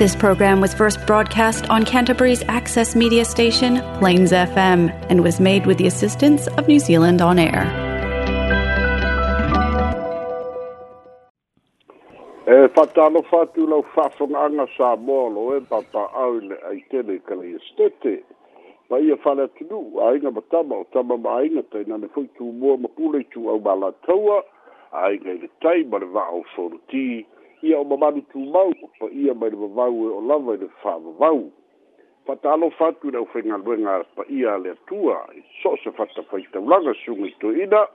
This program was first broadcast on Canterbury's access media station, Plains FM, and was made with the assistance of New Zealand On Air. E whatalo whatu lau sa mōlo e papa au le ka le estete. Ma ia tunu, o tama ma nane tū mua ma tū au i le tai ma le vao ia o mamalu tumau o ia mai le vavau e o lava i le fa'avavau fa'ataalofa atu i le aufaigaluega pa'ia a le atua i so o se fatafaitaulaga suga i toeina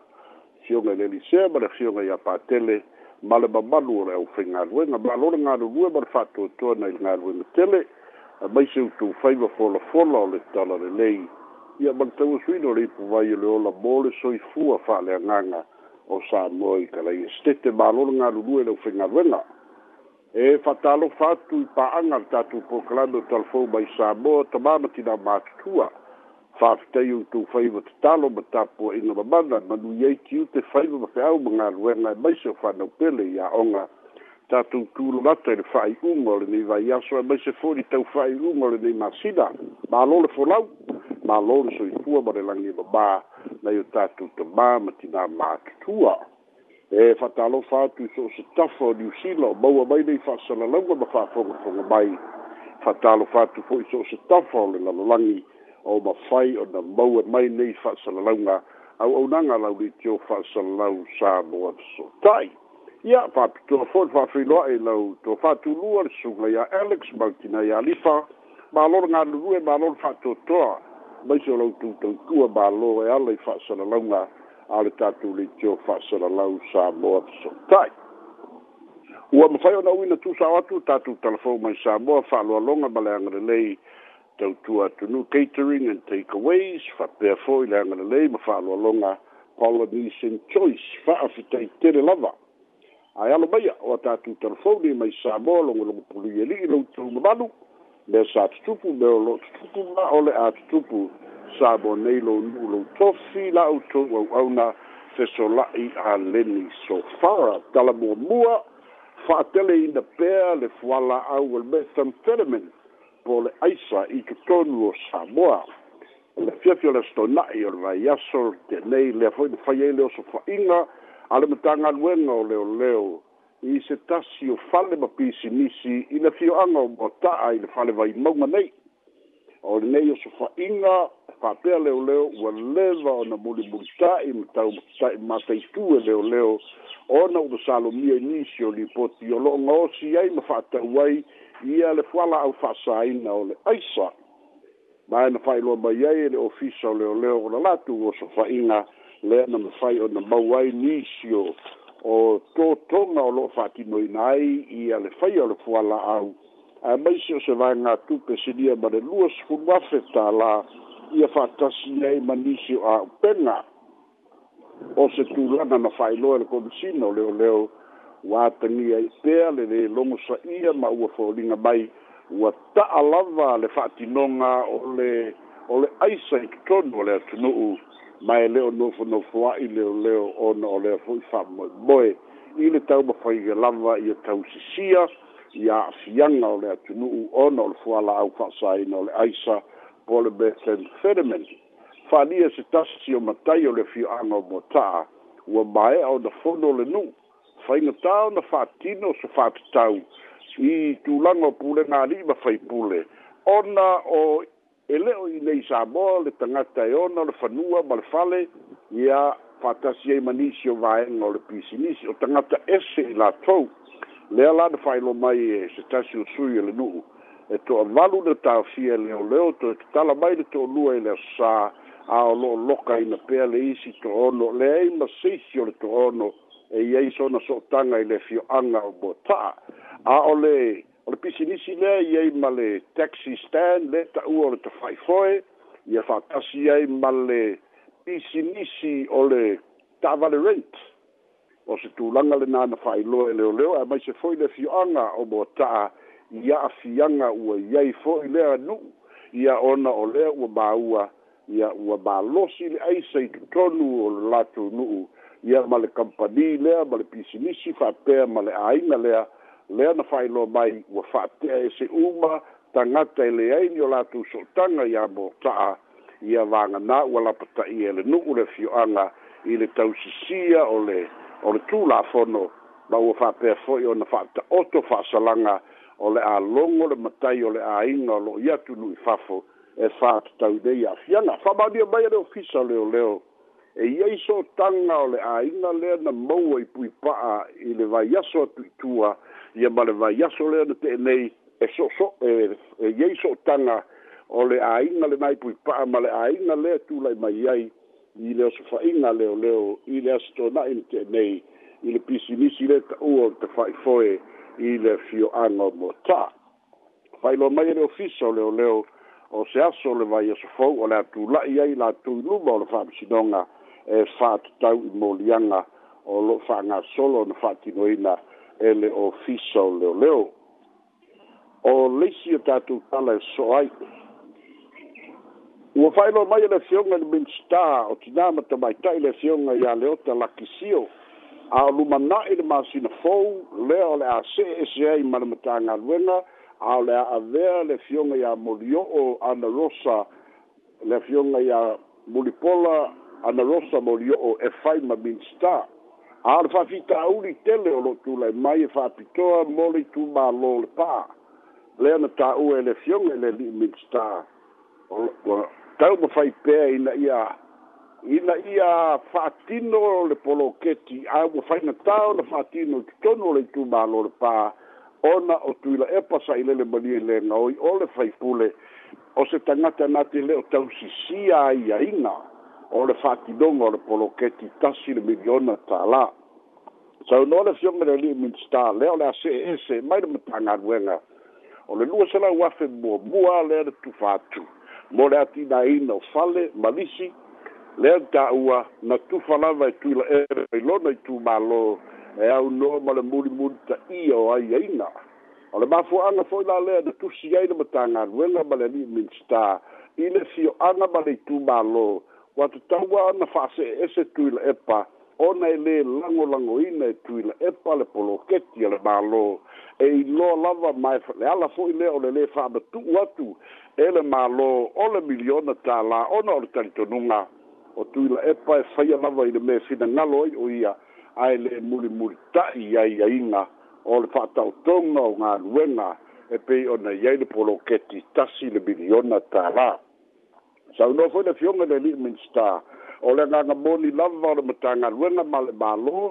fioga i le elisea ma le fioga iā patele ma le mamalu o le aufaigaluega ma alo le galulue ma le fa'atoatoana i le galuega tele a maise utou fai ma folafola o le tala lelei ia ma le tauasuina o le ipu vai o le ola mo le soifua fa'aleagaga o sa moi kala i estete ma lo nga lu lu e lo fenga lu e fatalo fatu i pa'aga le tatou proklame talfo bai sabo samoa tamā matina matutua fa'afitai outou faiva tatalo ma tapuaʻiga mamana manui ai tiu te faiva ma feau ma galuega mai e maise o fanau pele iaʻoga tatou tulamata i le fa'ai'uga o lenei vaiaso e maise foi tau fa'ai'uga o lenei ma mālo le folau mālo le soifua ma le lagi mamā nai o tatou tamā matina matutua e fatalo fa tu so so tafo di usilo ba wa bai dei fa so la lango ba fa fo fo bai fatalo fa tu fo so so tafo le la langi o ba fai o na ba wa mai nei fa so la lango au au nanga la di tio fa so la u sa bo so tai ia fa tu fo fa fri lo e lo to fa tu lu al su la ya alex martina ya lifa ba lo nga lu e ba lo fa to to ba so lo tu tu ku ba lo e ala fa so la lango a le tatou leitio fa'asalalau sa moa fesootai ua mafai ona uina tusao atu tatou talafou mai sa moa fa'aloaloga ma leaga lelei tautua atunu catering and takeaways fa'apea fo'i leaga lelei ma fa'aloaloga polynesian choice fa'afitaitele lava ae alo maia ua tatou talafou ni mai sa moa logologo pului ali'i e loutou mamalu mea sa tutupu me o lo'o tutupu ma o le a tutupu sa bo nei lo lo tofi la o to ona se so la i a leni so far dalla mo mua fa tele in the pair le fuala a o le metham fermen po le aisa i ke tonu o sa mo a le fiafio le sto na i or vai asor te nei le foi de fai ele o so fa inga a le metanga luenga o leo leo i se tasi o fale ma pisi nisi i le fio anga o mo ta a i le fale vai maunga nei o le nei o so fa'iga fa'apea leoleo ua leva ona mulimulita'i ma tau mataitue leoleo ona ua salomia i nisi o lipoti o lo'o gaosi ai ma fa'atau ai ia le fuala au fa'asāina o le aisa ma ena fa'ailoa mai ai e le ofisa o leoleo ona latu o so fa'iga lea na mafai ona mau ai nisi o o totoga o lo'o fa'atinoina ai ia le faia o le fuala au a mai se o se vai ngā tupe se lia mare lua se funu afe tā la ia whātasi nei manisi o a upenga o se tūlana na whailoa le komisina o leo leo wātangi a i pēa le le longo sa ia ma ua whaolinga mai ua ta alava le whātinonga o le o le aisa i tutonu o le atunuu mai e leo nofo nofo a i leo leo ona o leo fuifamoe boe i le tau mawhaiga lava i a tau sisia si ia afiaga o le atunuu ona o le fuala au fa'asāina o le aisa po le bethen fedemen fa'alia se tasi sio matai o le fio'aga o motaa ua mae'a ona fono o le nuu faigatā ona fa'atino so fa'atatau i tulaga o pulega ali'i ma fai pule ona o e le'o i nei samoa le tagata e ona o le fanua ma le fale ia fa'atasi ai manisi o vaega o le pisinisi o tagata ese i latou lea failo mai e se tasi o sui e le nu'u e to'avalu na tāfia leoleo toe tatala mai le to'olua i le asosā a o lo'o lokaina pea le isi to'ono leai ma seisi o le to'ono e iai sona so'otaga i le fio'aga o bota'a a o le o le pisinisi lea iai ma le taxi stand le ta'ua o le tafaifoe ia fa'atasi ai ma le pisinisi o le ta'avale rent o se tulanga le nana fai lo e leo leo, mai se foi le fioanga o mo taa ia a fianga ua iai foi lea nu, ia ona o lea ua baua, ia ua balosi le aisa i tonu o le lato nu, ia ma le kampani lea, ma le pisinisi fapea, ma le aina lea, lea na fai lo mai ua fapea e se uma, tangata e le aini o lato sotanga ia mo taa, ia vanga na ua lapata e i ele nu ule fioanga, ile tausisia ole, or o le tulafono ma ua faapea foʻi ona faataoto faasalaga o le alogo le matai o le aiga o loo i atu nui fafo e faatatau nei aafiaga ba mai a le ofisa leoleo e iai so otaga o le aiga lea na maua i puipaa i le vaiaso atu itua male ma le so le na nei e so so e, e iai so otaga o le aiga lenai puipaa ma le aiga lea tulai mai ai i le o se fa'iga leoleo i le asotona'i le teenei i le pisinisi le ta'ua o te fa'ifoe i le fio'aga o motā failoa mai e le ofisa o leoleo o se aso o le vai asofou o le atula'i ai latou i luma o le fa'amasinoga e fa'atatau i moliaga o lo'o fa'agasolo ona fa'atinoina e le ofisa o leoleo o leisi o tatou tala e so'o ai ua faailoa mai e le afioga i le minstar o tinā ma tamaitaʻi le afioga iā le ota lakisio a o lumanaʻi le masina fou lea o le a see ese ai ma le matagaluega a o le a avea le afioga iā molioo ana rosa le afioga iā mulipola ana rosa molioo e fai ma minstar a o le faafitauli tele o loo tulai mai e faapitoa mo le itumālō le pā lea na tāua e le afioga i le lii minstar tau ma fai pea ina ia ina ia fatino le poloketi a ua fai na tau na fatino tu tono le tu malo le pa ona o tuila e pasa ile le mani le ngoi o le fai pule o se tangata nati le o tau sisi a ia inga o le fatidonga o le poloketi tasi le miliona ta la sa unu le fionga le li minsta le o le ase ese mai le mtanga nuenga o le lua sala uafe mua mua le le tu fatu mo le atina ina o fale malisi lea taua na tufalava e tuila ere i lona i tumālō e aunoa ma le mulimuli taʻia o ai aina o le mafuaaga fo'i la lea na tusi ai le matagaluega ma le alii minista i le fioaga ma le i tumālō ua tatau ana fa'asee ese tuila epa ona e lē lagolagoina e tuila epa le poloketi a le mālō e iloa lava mae fa'aleala fo'i lea o le lē fa'amatu'u atu e le mālō o le miliona tālā ona o le talitonuga o tuila epa e faia lava i le me finagalo ai o ia ae lē mulimuli ta'i iaiaina o le fa'ataotoga o galuega e pei ona iai le poloketi tasi le miliona tālā saunoa fo'i le fioga le li'i minstar o le ngā ngā mōni lava o le matanga ruenga ma le mālō,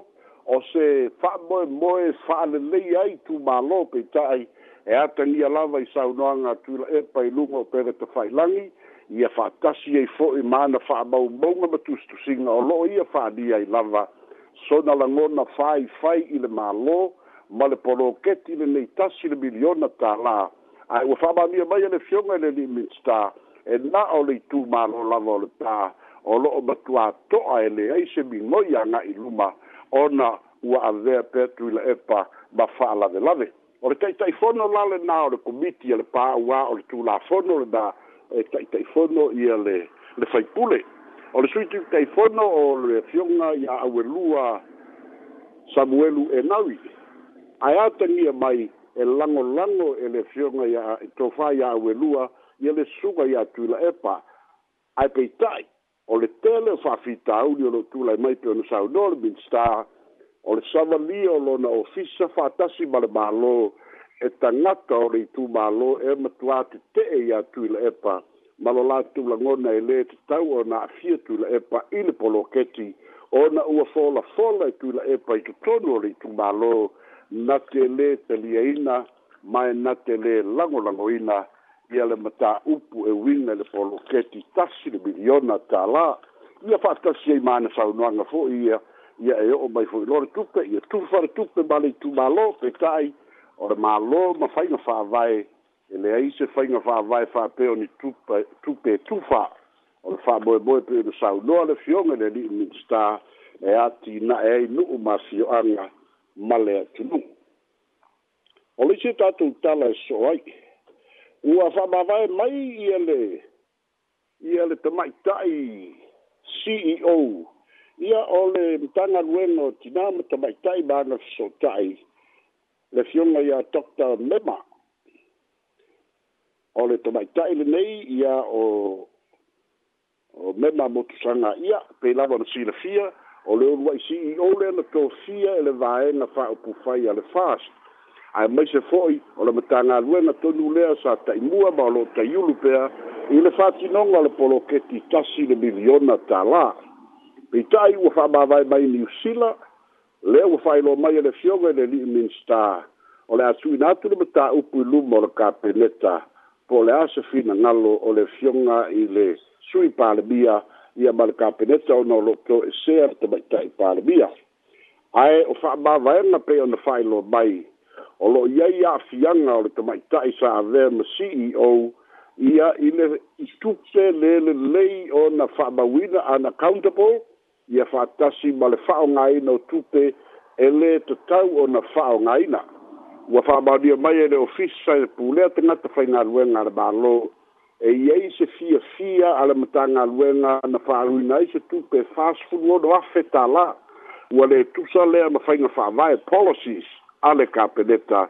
o se wha moe moe wha le lei ai tū mālō pe tai, e ata ni a lava i sau noa ngā tūla e pai lunga o pere te whai langi, i a wha tasi e fo i mana wha mau mounga ma tūstu singa o loo i a wha ni ai lava, so na la ngona whai whai i le mālō, ma le polo keti le nei tasi le miliona tā lā, ai ua wha mai a le fionga le li minstā, e na o le tū mālō lava o le tā, o loo matua to'a e leai se migoi aga i luma ona ua avea pe atu i la epa ma fa'alavelave o le taʻitaʻifono lalenā o le komiti a le pāuā o le tulafono lenā e taʻitaʻifono ia le le faipule o le suiti taʻifono o le fioga ia auelua samuelu enawi ae atagia mai e lagolago e le fioga ia e itofā ia auelua ia le suga ia atu i la epa ae peita'i o le tele o faafitauli o loo tulai mai pe ona saunoa le minstar o le savalia o lona ofisa faatasi ma le e e tagata o le itumālō e matuā tetee ia tuila epa ma lo latulagona e lē tatau ona afia tuila epa i le poloketi ona ua folafola e tuila epa i totonu o le itumālō na te le lē taliaina mae na te lē lagolagoina ia le mata upu e winga le poloketi tasi le miliona tala ia fa tasi ai mana sa no anga fo ia ia e o mai fo lor tupe ia tu fa tupe ma le tu malo pe tai o le malo ma fa nga fa vai e le ai se fa nga fa vai fa pe o ni tupe tupe e tu fa o fa mo mo pe de sa no le fion le li sta e ati na e nu ma si anga male tu nu o le se tatu tala e so ai ua whamawae mai i ele, i ele te maitai, CEO, ia ole mtanga rueno tinama te maitai bana fisotai, le fionga ia Dr. Mema, ole te maitai le nei ia o, o Mema motu sanga ia, pe lava na sila e fia, ole urua i CEO le na tofia ele vaenga wha upufai ale fast, ae mai se fo'i o le matagaluega tonu lea sa taʻimua ma o loo taiulu pea i le fatinoga o le poloketi tasi le miliona tālā peitaʻi ua fa'amāvae mai niusila lea ua fa'ailoa mai e le fioga i le li'i minista o le a tuina atu le mataupu i luma o le kapeneta po o le a se finagalo o le fioga i le sui palemia ia ma le kapeneta ona o loo to esea le tamaʻitaʻi palemia ae o fa'amāvaega pei ona fa'ailoa mai o lo ia ia fianga o le tamaitai sa avea ma CEO ia i le itupe le le lei o na whaamawina an accountable ia whaatasi ma le whaongaina o tupe e le te tau o na whaongaina ua whaamawia mai e le ofisi sa e pūlea te ngata whainga ruenga le balo e iei se fia fia ala matanga ruenga na whaaruina i se tupe fast food ngodo afetala ua le tusa lea ma whainga whaamaya policies ale kapeneta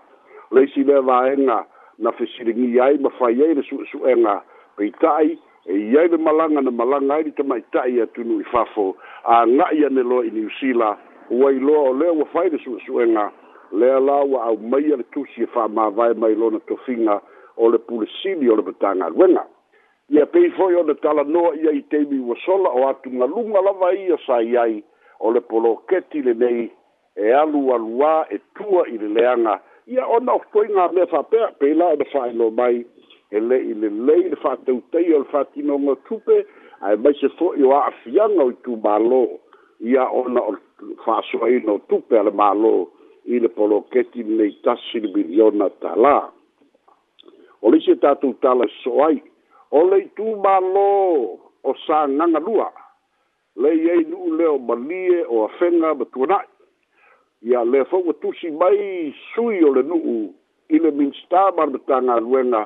leisi lea vaega na fesiligi ai ma fai ai le suʻesuʻega peita'i e iai le malanga na malaga ai li tamaita'i e atunu i fafo aga'i ane loa i niusila ua iloa o lea ua fai le suʻesuʻega lea la ua aumaia le fa ma vai mai lona tofiga o le pulesili o le matagaluega ia pei fo'i o ona talanoa ia i teimi ua sola o atu atugaluga lava ia sa i ole o le poloketi e alu alua e tua i le leaga ia ona o foiga mea faapea peila ona faailo mai e leʻi lelei le faatautai o le faatinoga tupe ae maise foʻi o a'afiaga o i tumālō ia ona o faasoaina o tupe a le mālō i le poloketi lenei tasi le miliona talā o le isi e tatou tala so ai o le i tumālō o sagaga lua leiai nuu leo malie o afega ma tuanaʻi ia le fou tusi mai sui o le nuu i le minsta malmatagaluega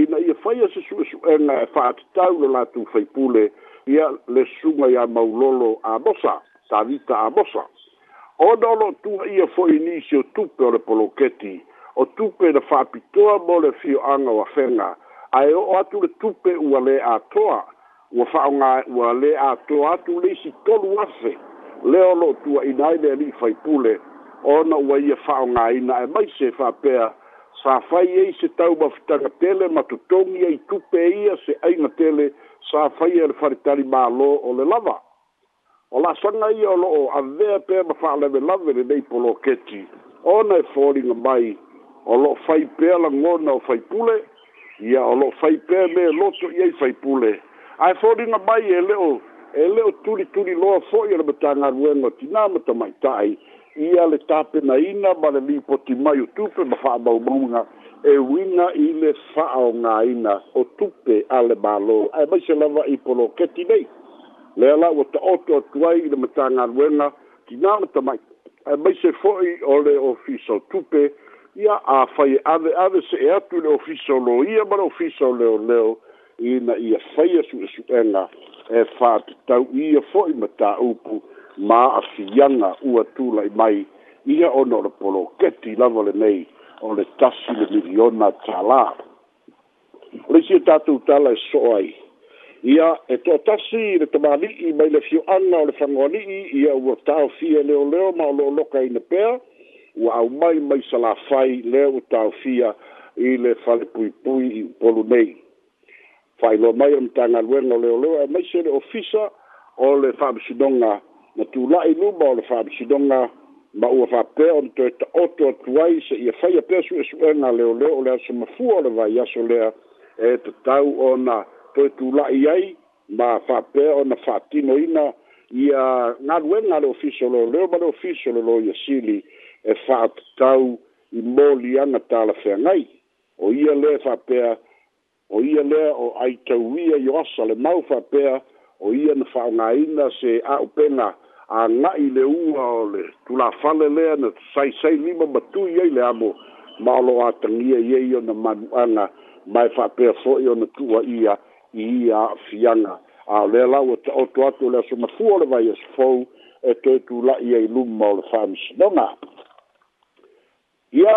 ina ia faia se suʻesuʻega e faatatau lo latou faipule ia le suga iā maulolo amosa tavita amosa ona o loo tuaia foʻi nisi o tupe o le poloketi o tupe na faapitoa mo le fioaga o afega ae oo atu le tupe ua lē atoa ua faaaogā ua lē atoa atu le isi tolu afe lea o loo tuaina ai le alii faipule ona ua ia fa'aaogāina e mai se fa'apea sa fai ai se tau mafitaga tele ma to totogi ai tupe ia se ai na tele sa fai e le faletali mālō o le lava o la'asaga ia o lo'o avea pea ma fa'alevelave lenei poloketi ona e foliga mai o lo'o fai pea lagona o faipule ia o lo'o fai pea me loto i ai faipule ae foliga mai e le'o e le'o tulituli loa fo'i o e le no o tinā ma tai ia le tapenaina ma le lipoti mai o tupe ma fa'amaumauga e uina i le ina o tupe a le mālō ae maise lava i poloketi nei lea la ua ta'oto atu ai i le matagaluega tinā ma tamai ae maise fo'i o le ofisa tupe ia a afaie aveave se'e atu i le ofiso lo ia ma le ofisa o leoleo ina ia faia su'esu'ega e fa atatau ia fo'i ma tāupu ma afianga ua tula i mai ia ono le polo keti lava le nei o le tasi le miliona tala o le sia tatu tala e so ai ia e to tasi le tamani i mai le fio anna o le fangoni i ia ua tau fia leo leo ma lo loka i nepea ua au mai mai sala fai leo ua tau fia i le fale pui pui i polo nei fai lo mai am tanga luenga leo leo e mai se le ofisa o le fabsidonga na tulaʻi luma o le faamasinoga ma ua faapea on toe taoto atu ai seʻia faia pea suʻesuʻega leoleo o le aso mafua o le vaiaso lea e tau ona toe tulaʻi ai ma faapea ona faatinoina ia galuega a le ofiso leoleo ma le ofiso le lo ia sili e faatatau i moliaga talafeagai o ia le faapea o ia lea o aitauia io asa le mau faapea o ia na faaaogāina se aupena a na agaʻi le ua o le tulafale lea na saisai lima matui ai le amo ma o loo atagia i ai ona manuʻaga mae faapea fo'i ona tuuaʻia i ia aafiaga a o lea lau e taoto atu o le aso mafua o le vaiasofou e toe tula'i ai luma o le faamisinoga ia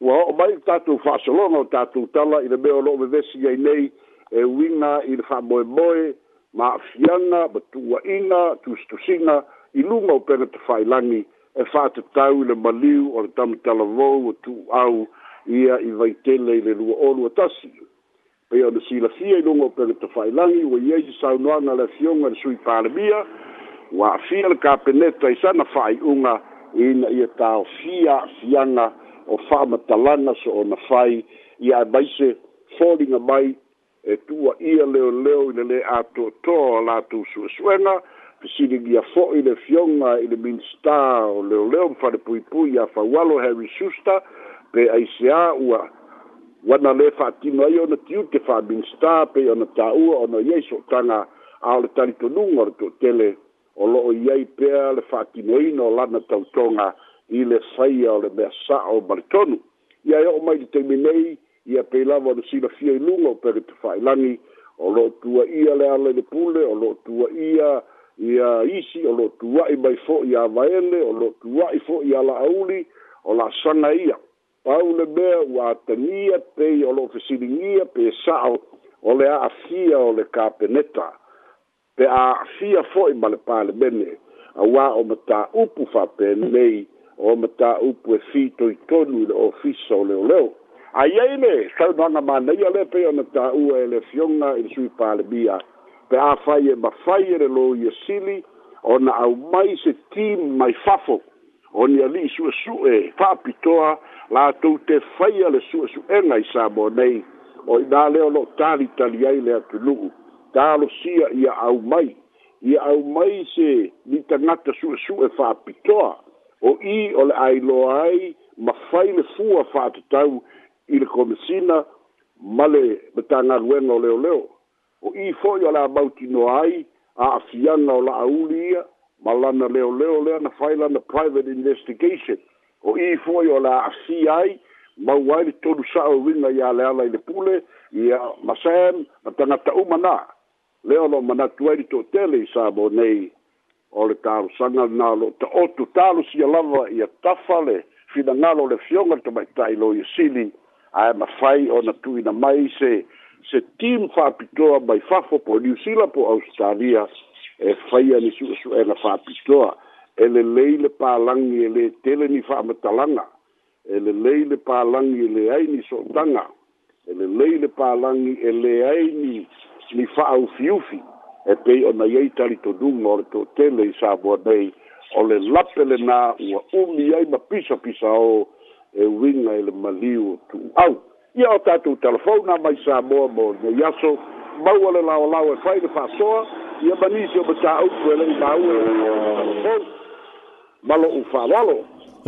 ua ho'o mai tatu fasolono tatu tala i le mea o lo'o vevesi ai nei e uiga i le fa'amoemoe -moe, ma fiana betu ina tus tusina i luma o pena te whailangi e whāta tau le maliu o le tamitala tu au ia i vaitele i le lua olua tasi. Pei o le sila fia i luma o pena te whailangi o i eisi saunoanga le fionga le sui pāremia wa fia le kāpeneta i sana whai unga ina ia tau fia fianga o whāmatalanga so na whai ia baise e a mai e tua ia leo leo ile le a to to la tu su suena si di dia fo ile fionga ile min sta o leo leo fa de pui pui a fa walo ha risusta pe ai se a ua wana le fa ti no io no tiu te fa min sta pe io no ta u o no ye so tanga al tali to lungor to tele o lo ye pe al fa ti no ino la na tautonga ile saia o le mesa o bartonu ia io e mai di terminei ia pei lava ona silafia i luga o pere te faailagi o loo tuaia le ala i le pule o loo tuaia ia isi o loo tuai mai fo'i avaele o loo tuai fo'i ala'auli o la'asaga ia pau le mea ua atagia pei o loo fesiligia pe e sa'o o le a'afia o le kapeneta pe a'afia fo'i ma le palemene auā o matāupu fa'apenei o matāupu e fitoitonu i le ofisa o leoleo leo. aiai le saunoaga manaia le pei ona ta e le fioga i le sui palemia pe afai e mafai e le lo ia e sili ona aumai se tim mai fafo oni alii suʻesuʻe fa'apitoa latou te faia le suʻesuʻega i sa mo nei o inā lea o lo'o talitali ai le atunu'u talosia ia aumai ia aumai se ni tagata fa e pitoa o i o le lo ai mafai le fua tau i le komisina ma le matagaluega o leoleo o i fo'i o la mautinoa ai a'afiaga o la'auli ia ma lana leoleo lea na fai lana private investigation o i fo'i o la a'afia ai mau ai le tolu sa'oiga iā le ala i le pule ia masam na tagata uma na lea o lo'o manatu ai le to'atele i sa mo nei o le talosaga na lo ta'otu talosia lava ia tafa le finagalo le fioga le tamaita'i lo ia sili ae mafai ona tuina mai se se team fa'apitoa mai fafo po new zealand po australia e faia ni suʻesuʻena fa'apitoa e lelei le palagi e lē tele ni fa'amatalaga e lelei le palagi e leai ni so'otaga e lelei le palagi e leai ni ni fa'aufiufi e pei ona iai talitonuga o le to'otele i savoa nei o le lape lenā ua umi ai ma pisapisa o e winga e le maliu tu au ia o tatou telefona mai sa moa mo nei aso maua le laolao e fai le faasoa ia manisi o matāupu e lei maua ma loʻu faaloalo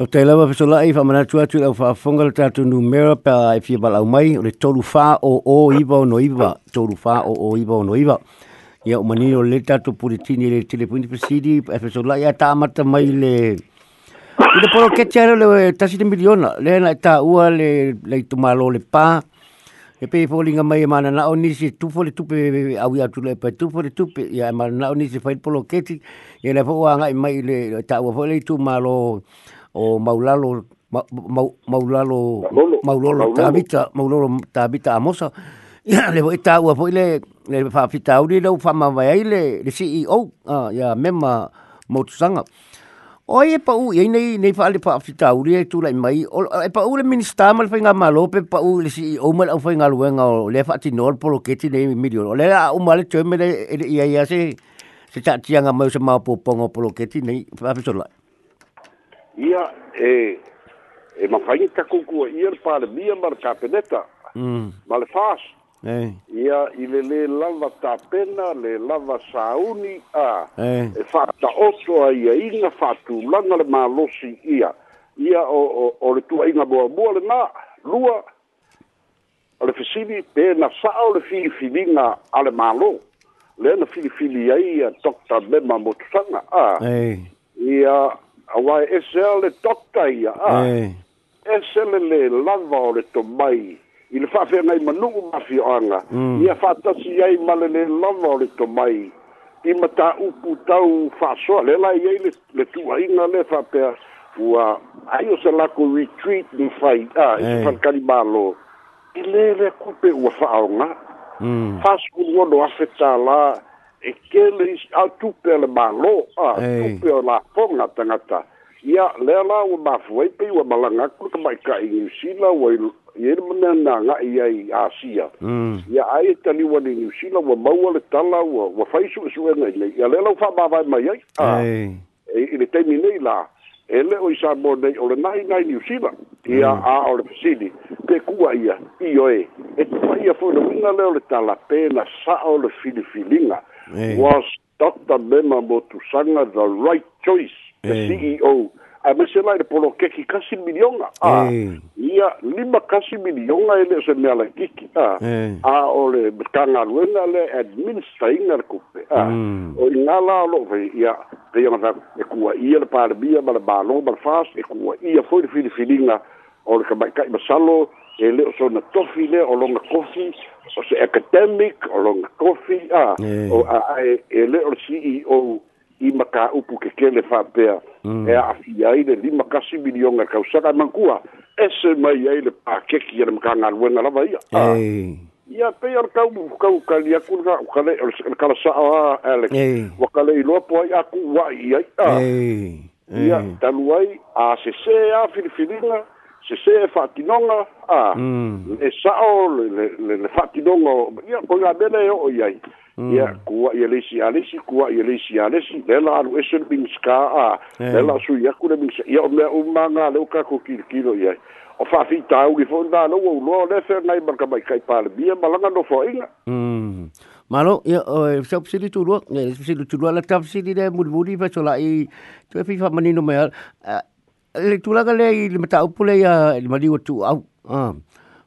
o tai lava fesolaʻi faamanatu atu i lau faafoga le tatou numera pea e fia valaau mai o le tolufā oo iva o noiva tolufā oo iva o noiva ia o manini o le tatou pulitini i le telepointi pesidi e fesolaʻi a taamata mai le I te poro ketia reo le tasi te miliona, le na e ua le, le tumalo le pā, e pei fōli nga mai e mana na o nisi, tupo le tupe, au i atu le pā, tupo le tupe, i a e mana na o nisi, fai polo keti, e le fōa nga i mai le ta ua fōi le tumalo o maulalo, maulalo, maulolo, tabita, maulolo, tabita amosa, le fōi e ta ua fōi le, le fāfita au le, le fāma e vai le CEO, ya mema motusanga, le O e pa u, e nei, nei whaale pa awhita uri e tūra i mai. O, e pa u le minister mal whainga malo, pe pa u le si i omal au whainga luenga o le whaati nol polo keti nei milio. O le a umale tue mele e le iaia se, se ta tianga mai se mao pōpongo polo keti nei, whaafiso lai. Ia, e, e ma whaini ta kukua i er pāle mia mar kapeneta, mm. ma le Eh. Ia i le le lava e ta pena, le lava sauni a. E fatta osso a ia inga fatu, langa le malosi ia. Ia o, o, o le tua inga boa boa le na, lua. le fesili pena sa o le fili filinga ale malo. Le na fili fili a ia, tokta bema motusanga a. Eh. Ia a wai ese ale tokta ia a. Eh. Ese le le lava o le tomai. Eh i le fa'afeaga i manu'u mafioaga mm. ia fa'atasi ai ma lele lava o le tomai i matā'upu tau fa'asoa le la iai le tu'aiga le fa'apea ua ai o se lako retreat ma fai a i se fa'alekalimālō i lē le kupe ua fa'aoga fa'asukulugono mm. afe tālā e kele tupe o le mālō a tupe o lafoga tagata ia lea la ua mafuai pei ua malaga aku le kamaʻikaʻi niusila ua nga i ai asia mm. ia ai e taliua ni Sila wa maua le tala wa ua fai e suʻesuʻega i lei ia lea lau faamāvae mai ai e, i le taimi nei la e o i sa mo nei o le nai nai new ia mm. a o le pisini pe kua ia i o e e tupa ia fo na winga leo le tala pena pe na o le filifilinga was tata mema mo tu sanga the right choice the CEO. I must say, the Polo Keki Kasi Milionga. Ah, yeah, Lima Kasi Milionga, e and it's ah, a Melakiki. Ah, ah, or the Kangaluena, the administering the Kupe. Ah, hmm. or in Allah, lo, yeah, the young man, the Kua Ia, the Parabia, the Balong, the Fast, the Kua Ia, for the Fili Filinga, or the Kabakai Masalo, the little son of Tofi, the Olonga Kofi, or the Academic, Olonga Kofi, ah, or the e, little CEO, i maka upu ke kele fa pea mm. e a fi ai le lima kasi milionga ka usaka mankua ese mai ai le pa keki ele maka ngā ruenga lava ia hey. Ah. ia pe ar kau kau kali aku nga ukale ele kala sa a ele hey. wakale i loa po ai aku wai ai a ah. hey. hey. ia talu ai a se se a filifilinga se se e fatinonga a ah. mm. le sa o le, le, le, le fatinonga ia e o ngā bele o iai Mm. ia kua ia leisi a leisi kua ia leisi a lesi le la alu ese le miguskaa a eh. le la sui aku le migsa ia o mea umaga leu kako kilokilo ia o fa'afitāuli fo'i lalau auloa o le fenai makamaikai palemia ma laga nofoaiga mm. malo ia o e, sa psili tu lo ne psili tu lo la tap sili de mul muli pa chola i tu fi fa manino me le tu la le le mata upule ya le mali tu au ah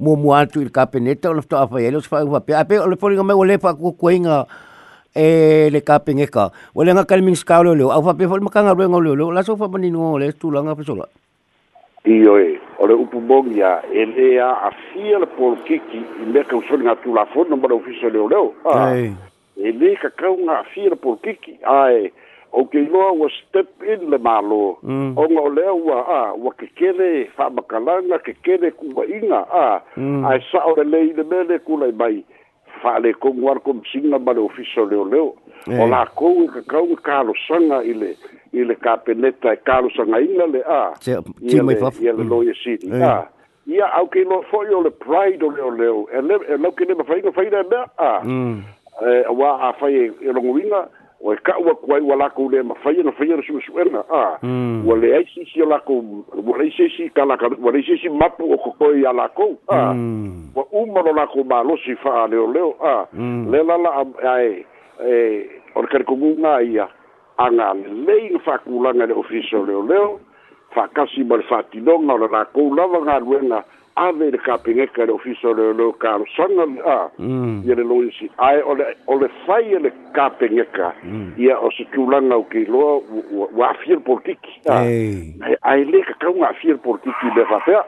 mo muatu il kapeneta o lo toa fai fa fa ape o le ponen ngame eh, le fa ku kuinga e le kapengeka o le ngaka le mings ka lo pe fol makanga la sofa mani no le tu langa pe sola io e o le upu a afia por kiki i me ka usoni nga la foto no ba ofiso le lo e le ka ka afia por kiki ai ah, eh, o ke loa wa step in le malo mm. o ngo le wa a wa ke kele fa makalanga ke kele ku wa inga a mm. ai sa o le le le mele ku le mai fa le ko ngwar ko singa ba le ofiso le le eh. o la ko ka ka ka lo sanga ile ile ka peneta e ka lo sanga inga le a che che mai fa ia le loye city mm. a ia au ke lo fo yo le pride o le e le e le lo ke ne ma fa inga fa ina e a mm. e wa a fa e longwinga e o e ka ua kuai ua lakou le ma faia na faia na suʻesuʻena a hmm. ua leai sisi o lakou ua lei sesi kalaka ua lei sesi mapu o kokoe iā lakou a hmm. ua uma lo lakou malosi fa'aleoleo a hmm. le lala ae e o le kalikogūgā ia agalelei na fa'akulaga i le ofisa o leoleo fa'akasi ma le fa'atinoga o le lakou lava galuega ave le kapegeka le ofisa o le oleo kalosaga le a ia mm. le loisi ae o le fai e le kapegeka mm. ia o se tulaga o keiloa ua afia le politiki ae ae lē kakauga afia le politiki i le faapea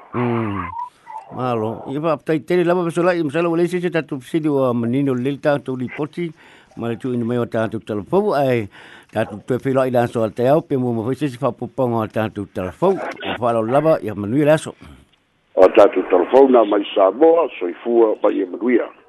malo ia faapataitele lava fesolaʻi masala ua leisi se tatou fesili ua manini o lelei tatou lipoti ma le tuina mai o tatou talafou ae tatou toe feiloaʻi le aso a le teao pe mua mafai sesi faapopoga o tatou talafou ua faalao lava ia manuia le aso o tatu telefona mai sa boa soifua mai emanuia